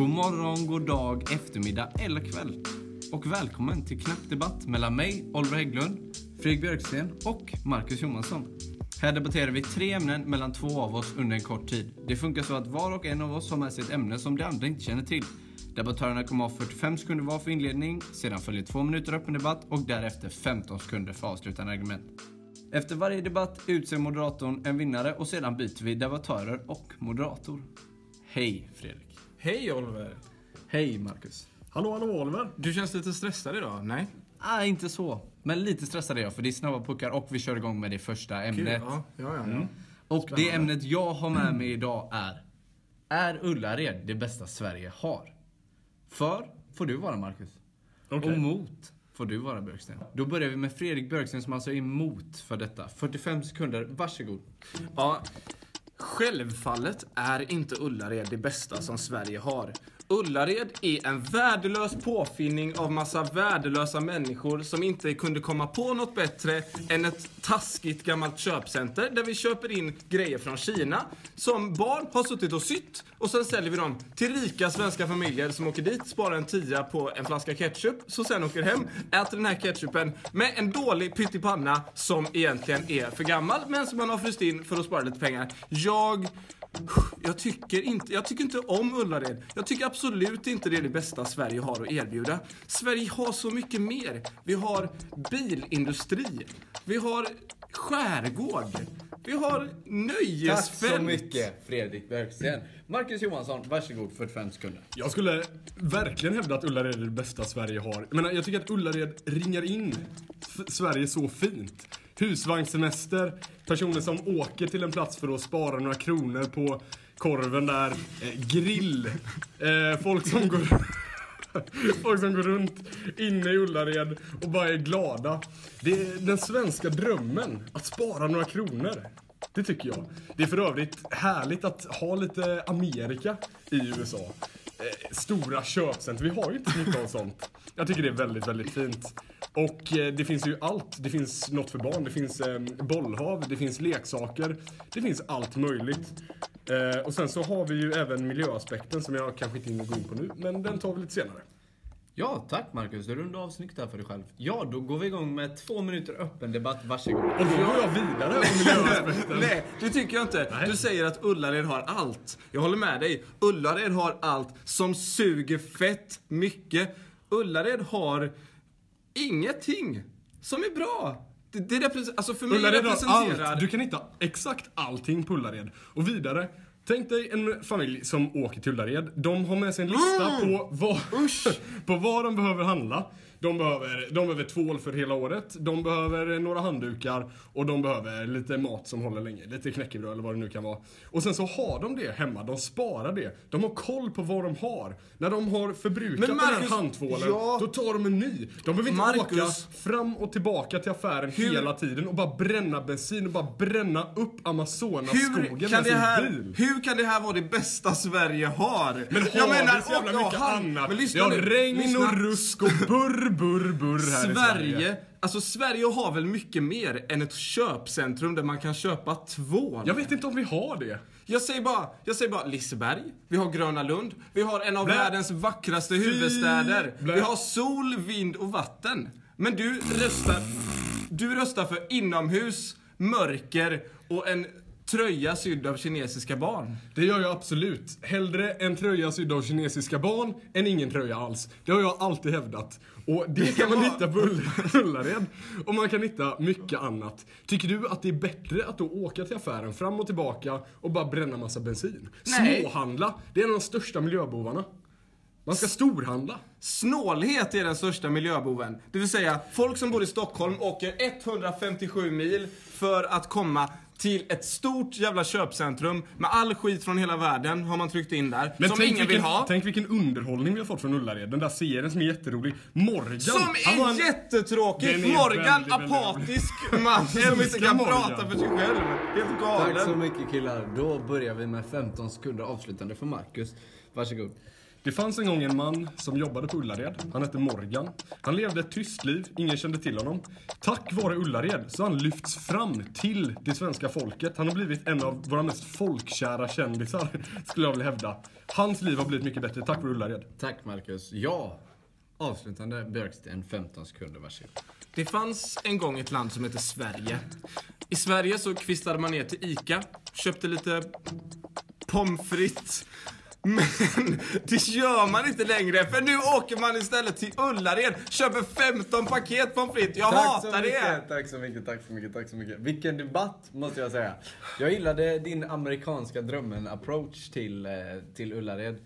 God morgon, god dag, eftermiddag eller kväll. Och välkommen till Knappdebatt mellan mig, Oliver Hägglund, Fredrik Björksten och Marcus Johansson. Här debatterar vi tre ämnen mellan två av oss under en kort tid. Det funkar så att var och en av oss har med sig ett ämne som de andra inte känner till. Debattörerna kommer ha 45 sekunder var för inledning, sedan följer två minuter öppen debatt och därefter 15 sekunder för avslutande argument. Efter varje debatt utser moderatorn en vinnare och sedan byter vi debattörer och moderator. Hej Fredrik. Hej Oliver! Hej Marcus. Hallå, hallå Oliver. Du känns lite stressad idag? Nej? Ah, inte så. Men lite stressad är jag för det är snabba puckar och vi kör igång med det första ämnet. Ja, ja, ja. ja. Och det ämnet jag har med mig idag är Är Ullared det bästa Sverige har? För får du vara Marcus. Okej. Och mot får du vara Björksten. Då börjar vi med Fredrik Björksten som alltså är emot för detta. 45 sekunder, varsågod. ja. Självfallet är inte Ullared det bästa som Sverige har. Ullared är en värdelös påfinning av massa värdelösa människor som inte kunde komma på något bättre än ett taskigt gammalt köpcenter där vi köper in grejer från Kina som barn har suttit och sytt och sen säljer vi dem till rika svenska familjer som åker dit, sparar en tia på en flaska ketchup, så sen åker hem, äter den här ketchupen med en dålig pyttipanna som egentligen är för gammal men som man har fryst in för att spara lite pengar. Jag jag tycker, inte, jag tycker inte om Ullared. Jag tycker absolut inte det är det bästa Sverige har att erbjuda. Sverige har så mycket mer. Vi har bilindustri. Vi har skärgård. Vi har Tack nöjesfält. så mycket Fredrik Björksten. Marcus Johansson, varsågod 45 sekunder. Jag skulle verkligen hävda att Ullared är det bästa Sverige har. Jag menar, jag tycker att Ullared ringar in Sverige så fint. Husvagnssemester, personer som åker till en plats för att spara några kronor på korven där, eh, grill, eh, folk som går Folk som går runt inne i Ullared och bara är glada. Det är den svenska drömmen, att spara några kronor. Det tycker jag. Det är för övrigt härligt att ha lite Amerika i USA. Eh, stora köpcenter, vi har ju inte så mycket av sånt. Jag tycker det är väldigt, väldigt fint. Och eh, det finns ju allt. Det finns något för barn, det finns eh, bollhav, det finns leksaker. Det finns allt möjligt. Eh, och sen så har vi ju även miljöaspekten som jag kanske inte hinner gå in på nu, men den tar vi lite senare. Ja, tack Marcus. Du rundade av snyggt där för dig själv. Ja, då går vi igång med två minuter öppen debatt. Varsågod. Och då går jag vidare om miljöaspekten. Nej, det tycker jag inte. Nej. Du säger att Ullared har allt. Jag håller med dig. Ullared har allt som suger fett mycket. Ullared har ingenting som är bra. Det, det representerar, alltså för mig Ullared har representerar... allt. Du kan hitta exakt allting på Ullared. Och vidare. Tänk dig en familj som åker till Ullared. De har med sig en lista Mm. på, vad, på vad de behöver handla. De behöver, de behöver tvål för hela året, de behöver några handdukar och de behöver lite mat som håller länge. Lite knäckebröd eller vad det nu kan vara. Och sen så har de det hemma, de sparar det. De har koll på vad de har. När de har förbrukat Men den här Marcus, handtvålen, ja. då tar de en ny. De behöver inte Marcus. åka fram och tillbaka till affären Hur- hela tiden och bara bränna bensin och bara bränna upp Amazonas-skogen med det sin här, bil. hur kan det här vara det bästa Sverige har? Men har jag menar, så jävla och- mycket och annat? Men lyssna har nu, regn lyssna. och rusk och burr, burr, burr här i Sverige. Sverige, alltså Sverige har väl mycket mer än ett köpcentrum där man kan köpa tvål? Jag vet inte om vi har det. Jag säger bara, jag säger bara Liseberg, vi har Gröna Lund, vi har en av Blä. världens vackraste huvudstäder. Blä. Vi har sol, vind och vatten. Men du röstar, du röstar för inomhus, mörker och en tröja sydd av kinesiska barn. Det gör jag absolut. Hellre en tröja sydd av kinesiska barn än ingen tröja alls. Det har jag alltid hävdat. Och det kan man hitta på Ull- Ullared. Och man kan hitta mycket annat. Tycker du att det är bättre att då åka till affären fram och tillbaka och bara bränna massa bensin? Nej. Småhandla, det är en av de största miljöbovarna. Man ska storhandla. Snålhet är den största miljöboven. Det vill säga, folk som bor i Stockholm åker 157 mil för att komma till ett stort jävla köpcentrum med all skit från hela världen har man tryckt in där. som tänk ingen vilken, vill ha. Tänk vilken underhållning vi har fått från Ullared. Den där serien som är jätterolig. Morgan. Som han är en- jättetråkig! Morgan, väldigt, väldigt- apatisk man som inte kan Morgan. prata för sig själv. Helt galen. Tack så mycket killar. Då börjar vi med 15 sekunder avslutande för Marcus. Varsågod. Det fanns en gång en man som jobbade på Ullared. Han hette Morgan. Han levde ett tyst liv, ingen kände till honom. Tack vare Ullared så har han lyfts fram till det svenska folket. Han har blivit en av våra mest folkkära kändisar, skulle jag vilja hävda. Hans liv har blivit mycket bättre tack vare Ullared. Tack Marcus. Ja. Avslutande Björksten, 15 sekunder, varsågod. Det fanns en gång ett land som hette Sverige. I Sverige så kvistade man ner till ICA, köpte lite pommes frites. Men det gör man inte längre för nu åker man istället till Ullared, köper 15 paket pommes frites. Jag hatar det! Tack så mycket, tack så mycket, tack så mycket. Vilken debatt, måste jag säga. Jag gillade din amerikanska drömmen-approach till, eh, till Ullared.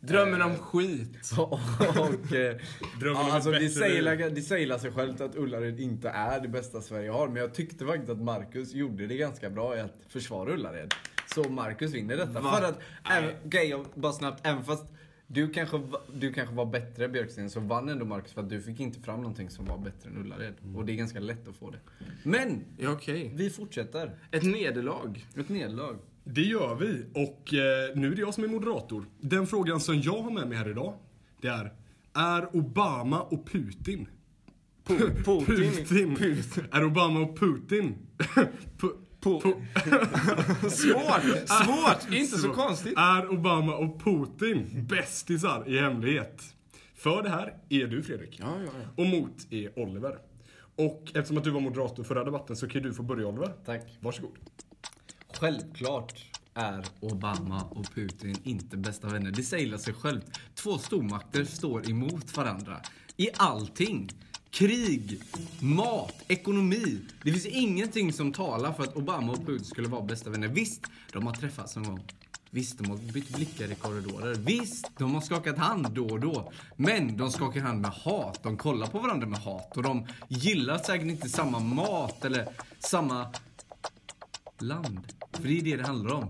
Drömmen om skit. och, eh, Drömmen om ja, alltså, ett det, bättre säger, det säger sig självt att Ullared inte är det bästa Sverige har. Men jag tyckte faktiskt att Marcus gjorde det ganska bra i att försvara Ullared. Så Marcus vinner detta. Va? För att, även, okej, jag- bara snabbt, även fast du kanske, du kanske var bättre Björksten så vann ändå Marcus för att du fick inte fram någonting som var bättre än Ullared. Och det är ganska lätt att få det. Men, Ja, okej. vi fortsätter. Ett nederlag. Ett nederlag. Det gör vi och eh, nu är det jag som är moderator. Den frågan som jag har med mig här idag, det är Är Obama och Putin Putin. Putin. Är Obama och Putin Pu- Po- Svårt! Svårt! Inte så konstigt. Är Obama och Putin bästisar i hemlighet? För det här är du Fredrik. Ja, ja, ja. Och mot är Oliver. Och eftersom att du var moderator förra debatten så kan du få börja Oliver. Tack. Varsågod. Självklart är Obama och Putin inte bästa vänner. Det säger sig självt. Två stormakter står emot varandra. I allting. Krig, mat, ekonomi. Det finns ingenting som talar för att Obama och Putin skulle vara bästa vänner. Visst, de har träffats en gång. Visst, de har bytt blickar i korridorer. Visst, de har skakat hand då och då. Men de skakar hand med hat. De kollar på varandra med hat. Och de gillar säkert inte samma mat eller samma land. För det är det det handlar om.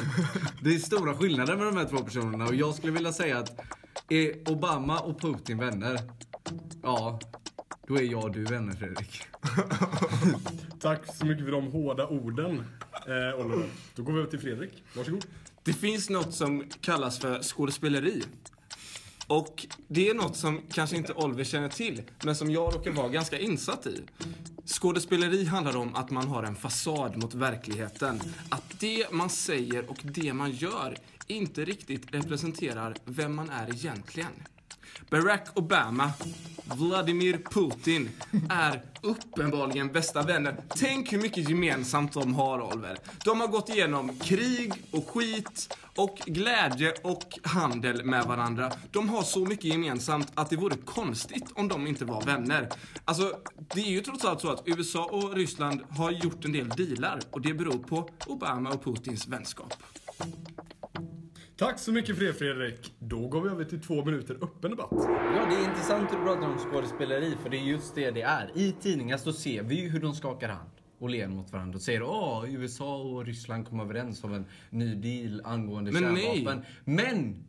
det är stora skillnader med de här två personerna och jag skulle vilja säga att är Obama och Putin vänner? Ja, då är jag och du vänner Fredrik. Tack så mycket för de hårda orden, eh, Oliver. Då går vi över till Fredrik. Varsågod. Det finns något som kallas för skådespeleri. Och det är något som kanske inte Oliver känner till, men som jag råkar vara ganska insatt i. Skådespeleri handlar om att man har en fasad mot verkligheten. Att det man säger och det man gör inte riktigt representerar vem man är egentligen. Barack Obama, Vladimir Putin är uppenbarligen bästa vänner. Tänk hur mycket gemensamt de har, Oliver. De har gått igenom krig och skit och glädje och handel med varandra. De har så mycket gemensamt att det vore konstigt om de inte var vänner. Alltså, det är ju trots allt så att USA och Ryssland har gjort en del dealar och det beror på Obama och Putins vänskap. Tack så mycket för det Fredrik. Då går vi över till två minuter öppen debatt. Ja, det är intressant hur du pratar om skådespeleri för det är just det det är. I tidningar så ser vi ju hur de skakar hand och ler mot varandra och säger att USA och Ryssland kom överens om en ny deal angående Men kärnvapen. Men,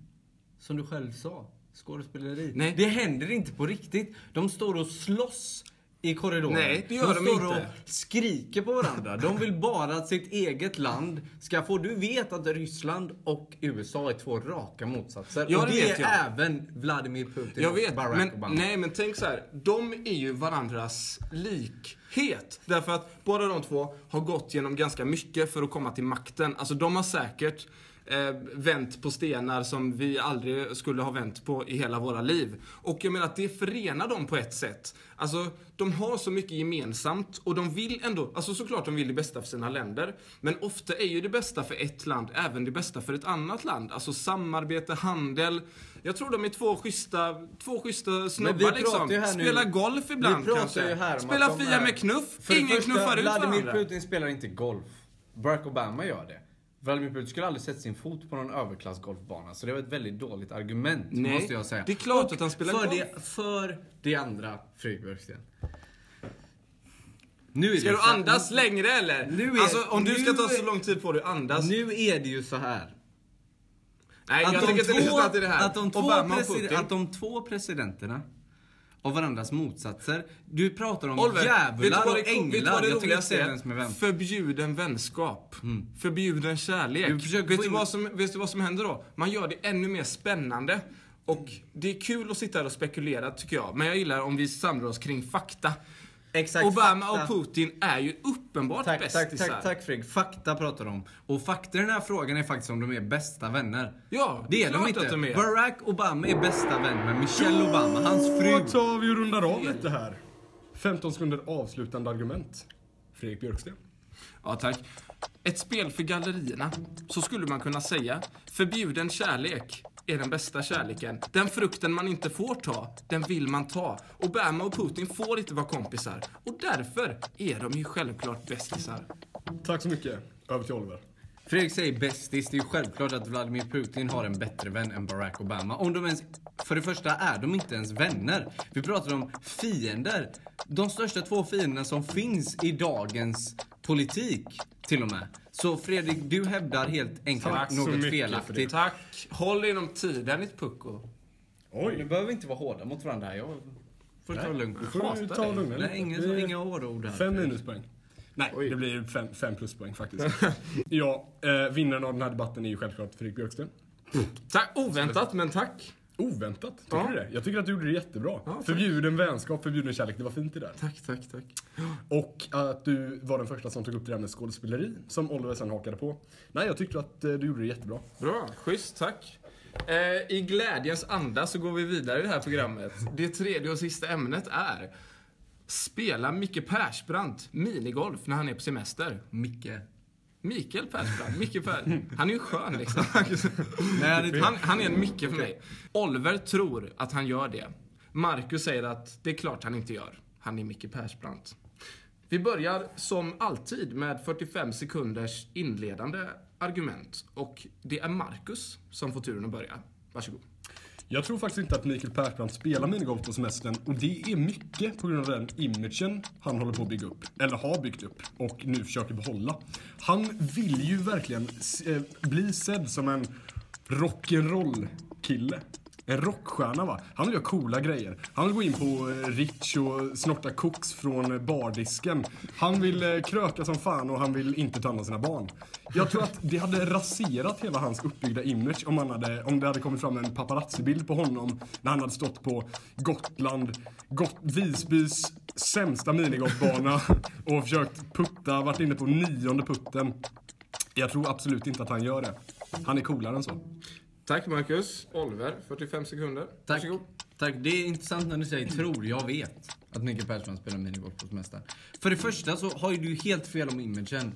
som du själv sa, skådespeleri. Nej. Det händer inte på riktigt. De står och slåss i korridoren. Nej, det gör de står inte. och skriker på varandra. De vill bara att sitt eget land ska få... Du vet att Ryssland och USA är två raka motsatser. Ja, och det det vet är jag. även Vladimir Putin Jag och vet, Barack men, Obama. nej, men tänk så här. De är ju varandras likhet. Därför att båda de två har gått genom ganska mycket för att komma till makten. Alltså de har säkert eh, vänt på stenar som vi aldrig skulle ha vänt på i hela våra liv. Och jag menar att det förenar dem på ett sätt. Alltså, de har så mycket gemensamt och de vill ändå, alltså såklart de vill det bästa för sina länder. Men ofta är ju det bästa för ett land även det bästa för ett annat land. Alltså samarbete, handel. Jag tror de är två schyssta, två schyssta snubbar liksom. nu- Spela golf ibland kanske. ju här om Spela att de Fia är- med knuff. Ingen första, knuffar ut Vladimir varandra. Putin spelar inte golf. Barack Obama gör det. Vladimir Putin skulle aldrig sett sin fot på någon överklassgolfbana. Så det var ett väldigt dåligt argument, Nej, måste jag säga. det är klart Och att han spelar för golf. Det, för det andra, Fredrik Björksten. Nu är Ska det du andas längre eller? Nu är- alltså om du ska nu ta så är- lång tid på dig att andas. Nu är det ju så här. Nej, jag Att de, tänker inte två, lyssna till det här. att, de två Obama att de två presidenterna av varandras motsatser. Du pratar om Oliver, djävular och det, vet du änglar. vad det roligaste är. Förbjuden vänskap. Förbjuden kärlek. Du vet, du vad som, vet du vad som händer då? Man gör det ännu mer spännande. Och det är kul att sitta här och spekulera tycker jag. Men jag gillar om vi samlar oss kring fakta. Exakt, Obama fakta. och Putin är ju uppenbart Tack, tack, bästisar. tack, tack Fredrik. Fakta pratar de om. Och fakta i den här frågan är faktiskt om de är bästa vänner. Ja, det är klart de inte. att de är. Barack Obama är bästa vän med Michelle Obama, hans Då fru. tar vi och rundar av lite här. 15 sekunder avslutande argument. Fredrik Björksten. Ja, tack. Ett spel för gallerierna. Så skulle man kunna säga. Förbjuden kärlek är den bästa kärleken. Den frukten man inte får ta, den vill man ta. Obama och Putin får inte vara kompisar. Och därför är de ju självklart bästisar. Tack så mycket. Över till Oliver. Fredrik säger bästis. Det är ju självklart att Vladimir Putin har en bättre vän än Barack Obama. Om de ens, för det första är de inte ens vänner. Vi pratar om fiender. De största två fienderna som finns i dagens politik, till och med. Så Fredrik, du hävdar helt enkelt Tack så något mycket för felaktigt. Tack. Håll inom tiden ditt pucko. Oj. Nu behöver vi inte vara hårda mot varandra här. Jag får ta det lugnt. får du hatar ta dig. lugna Nej, ingen, Det är inga hårda ord här. Fem minuspoäng. Nej, Oj. det blir fem, fem pluspoäng faktiskt. ja, eh, vinnaren av den här debatten är ju självklart Fredrik Björksten. Tack. Oväntat, men tack. Oväntat, tycker Ja. du det? Jag tycker att du gjorde det jättebra. Ja, förbjuden vänskap, förbjuden kärlek, det var fint det där. Tack, tack, tack. Och att du var den första som tog upp det där med skådespeleri, som Oliver sen hakade på. Nej, jag tyckte att eh, du gjorde det jättebra. Bra, schysst, tack. Eh, I glädjens anda så går vi vidare i det här programmet. Det tredje och sista ämnet är Spela Micke Persbrandt minigolf när han är på semester. Micke. Mikael Persbrandt, Micke Per... Han är ju skön liksom. Nej, han är Han, han är en Micke för mig. Oliver tror att han gör det. Marcus säger att det är klart han inte gör. Han är Micke Persbrandt. Vi börjar som alltid med 45 sekunders inledande argument. Och det är Marcus som får turen att börja. Varsågod. Jag tror faktiskt inte att Mikael Persbrandt spelar minigolf på semestern och det är mycket på grund av den imagen han håller på att bygga upp, eller har byggt upp och nu försöker behålla. Han vill ju verkligen bli sedd som en rock'n'roll-kille. En rockstjärna va? Han vill göra coola grejer. Han vill gå in på eh, Rich och snorta koks från bardisken. Han vill eh, kröka som fan och han vill inte ta hand om sina barn. Jag tror att det hade raserat hela hans uppbyggda image om, han hade, om det hade kommit fram en paparazzi-bild på honom när han hade stått på Gotland, Got Visbys sämsta minigolfbana och försökt putta, varit inne på nionde putten. Jag tror absolut inte att han gör det. Han är coolare än så. Tack Marcus. Oliver, 45 sekunder. Tack. Varsågod. Tack. Det är intressant när du säger tror. Jag vet att Micke Persbrandt spelar minigolf på semestern. För det första så har ju du helt fel om imagen.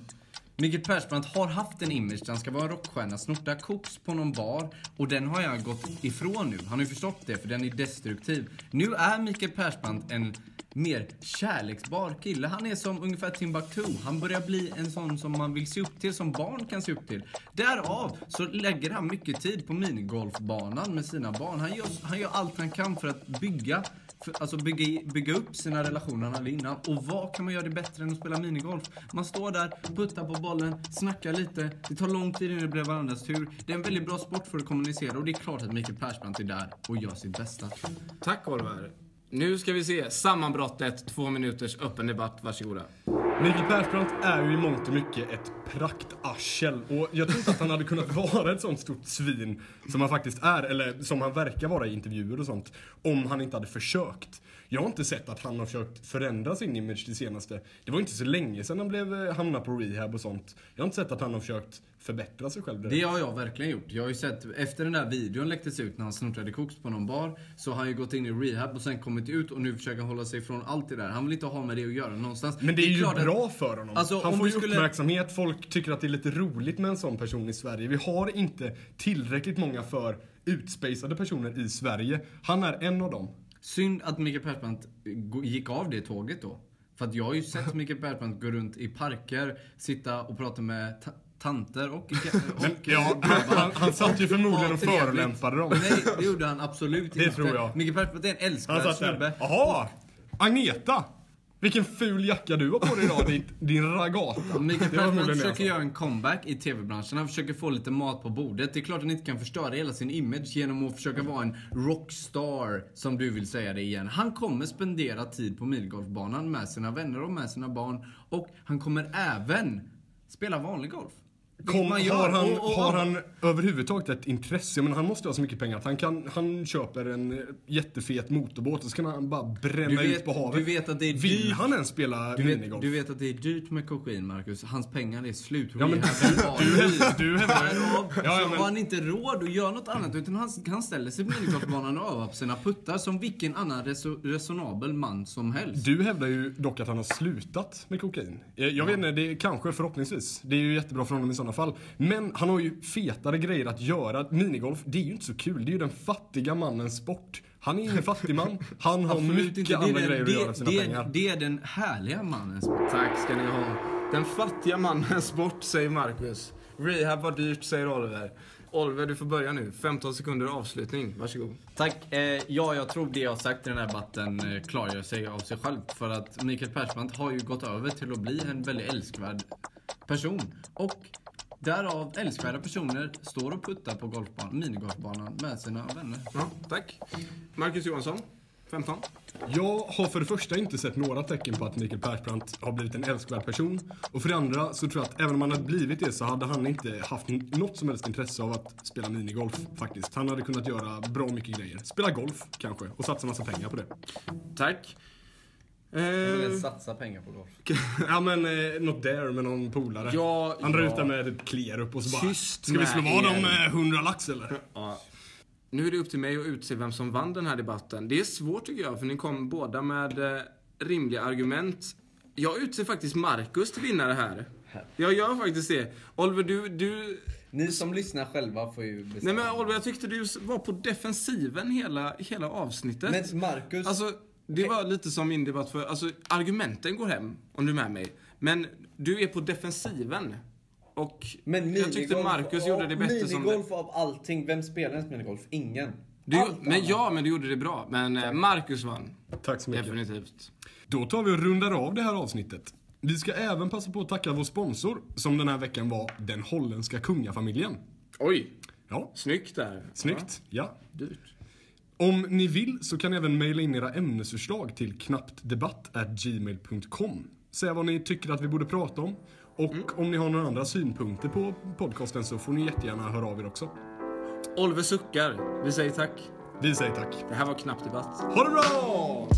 Mikael Persbrandt har haft en image där han ska vara en rockstjärna, snorta koks på någon bar och den har jag gått ifrån nu. Han har ju förstått det för den är destruktiv. Nu är Mikael Persbrandt en mer kärleksbar kille. Han är som ungefär Timbuktu. Han börjar bli en sån som man vill se upp till, som barn kan se upp till. Därav så lägger han mycket tid på minigolfbanan med sina barn. Han gör, han gör allt han kan för att bygga för, alltså bygga, bygga upp sina relationer han hade innan. Och vad kan man göra det bättre än att spela minigolf? Man står där, puttar på bollen, snackar lite. Det tar lång tid innan det blir varandras tur. Det är en väldigt bra sport för att kommunicera och det är klart att Mikael Persbrandt är där och gör sitt bästa. Tack Oliver. Nu ska vi se sammanbrottet, två minuters öppen debatt. Varsågoda. Mikael Persbrandt är ju i mångt och mycket ett praktarsel och jag tror inte att han hade kunnat vara ett sånt stort svin som han faktiskt är, eller som han verkar vara i intervjuer och sånt, om han inte hade försökt. Jag har inte sett att han har försökt förändra sin image det senaste. Det var inte så länge sedan han blev, eh, hamnade på rehab och sånt. Jag har inte sett att han har försökt förbättra sig själv direkt. Det har jag verkligen gjort. Jag har ju sett, efter den där videon läcktes ut när han snortade koks på någon bar, så har han ju gått in i rehab och sen kommit ut och nu försöker han hålla sig ifrån allt det där. Han vill inte ha med det att göra någonstans. Men det är, ju klart att- bra för honom. Alltså, han får ju skulle- uppmärksamhet, folk tycker att det är lite roligt med en sån person i Sverige. Vi har inte tillräckligt många för utspacade personer i Sverige. Han är en av dem. Synd att Mikael Persbrandt gick av det tåget då. För att jag har ju sett Mikael Persbrandt gå runt i parker, sitta och prata med tanter och... och Men, ja, han, han, satt ju förmodligen och förolämpade dem. Nej, det gjorde han absolut Det inte. tror jag. Mikael Persbrandt är en älskvärd snubbe. Jaha! Agneta! Vilken ful jacka du har på dig idag, din, din ragata. Mikael Det Persbrandt det försöker göra en comeback i TV-branschen. Han försöker få lite mat på bordet. Det är klart han inte kan förstöra hela sin image genom att försöka vara en rockstar, som du vill säga det igen. Han kommer spendera tid på milgolfbanan med sina vänner och med sina barn. Och han kommer även spela vanlig golf. Kom, man gör. har han, Och- och- har han överhuvudtaget ett intresse? Men han måste ha så mycket pengar att han, kan, han köper en eh, jättefet motorbåt och så kan han bara bränna vet- ut på havet. du vet att det är Vill dyrt. han ens spela Du vet, du vet att det är dyrt med kokain, Marcus. Hans pengar är slut. Ja, men du, du, du. Därav Ja, ja, men- har han inte råd att göra något annat utan han, han ställer sig på minigolfbanan och övar på sina puttar som vilken annan reso, resonabel man som helst. Du hävdar ju dock att han har slutat med kokain. Eh, Jag vet inte, det är kanske förhoppningsvis. Det är ju jättebra för honom i sådana fall. Men han har ju fetare grejer att göra. Minigolf, det är ju inte så kul. Det är ju den fattiga mannens sport. Han är ingen fattig man. Han har mycket inte. Det andra är, grejer den, att göra det, sina det, pengar. det är den härliga mannens Tack ska ni ha. Den fattiga mannens sport, säger Marcus. Rehab var dyrt, säger Oliver. Oliver, du får börja nu. 15 sekunder avslutning. Varsågod. Tack. Eh, ja, jag tror det jag har sagt i den här debatten eh, klargör sig av sig själv. För att Mikael Persbrandt har ju gått över till att bli en väldigt älskvärd person. Och därav älskvärda personer står och puttar på golfban, minigolfbanan med sina vänner. Ja, tack. Marcus Johansson, 15. Jag har för det första inte sett några tecken på att Mikael Persbrandt har blivit en älskvärd person. Och för det andra så tror jag att även om han hade blivit det så hade han inte haft något som helst intresse av att spela minigolf faktiskt. Han hade kunnat göra bra mycket grejer. Spela golf kanske och satsa massa pengar på det. Tack. Eh, satsa pengar på golf. Ja men eh, något där med någon polare. Ja, Han drar ja. ut den med ett Klerup och så bara Tyst Ska vi slå med vad er." om eh, 100 lax eller? ja. Nu är det upp till mig att utse vem som vann den här debatten. Det är svårt tycker jag, för ni kom båda med eh, rimliga argument. Jag utser faktiskt Marcus till vinnare här. Jag gör faktiskt det. Oliver, du, du Ni som lyssnar själva får ju bestämma. Nej men Oliver, jag tyckte du var på defensiven hela, hela avsnittet. Men Marcus, Alltså, det var lite som min debatt för, alltså argumenten går hem, om du är med mig. Men du är på defensiven. Och Men jag tyckte Marcus gjorde det bättre som... Minigolf av allting, vem spelar ens minigolf? Ingen. Du, men ja, men du gjorde det bra. Men eh, Marcus vann. Tack så mycket. Definitivt. Då tar vi och rundar av det här avsnittet. Vi ska även passa på att tacka vår sponsor som den här veckan var den holländska kungafamiljen. Oj, Ja, snyggt där. snyggt. Ja. Ja, dyrt. Om ni vill så kan ni även mejla in era ämnesförslag till knapptdebatt@gmail.com. Säg vad ni tycker att vi borde prata om. Och om ni har några andra synpunkter på podcasten så får ni jättegärna höra av er också. Oliver suckar. Vi säger tack. Vi säger tack. Det här var Knapp Debatt. Ha det bra!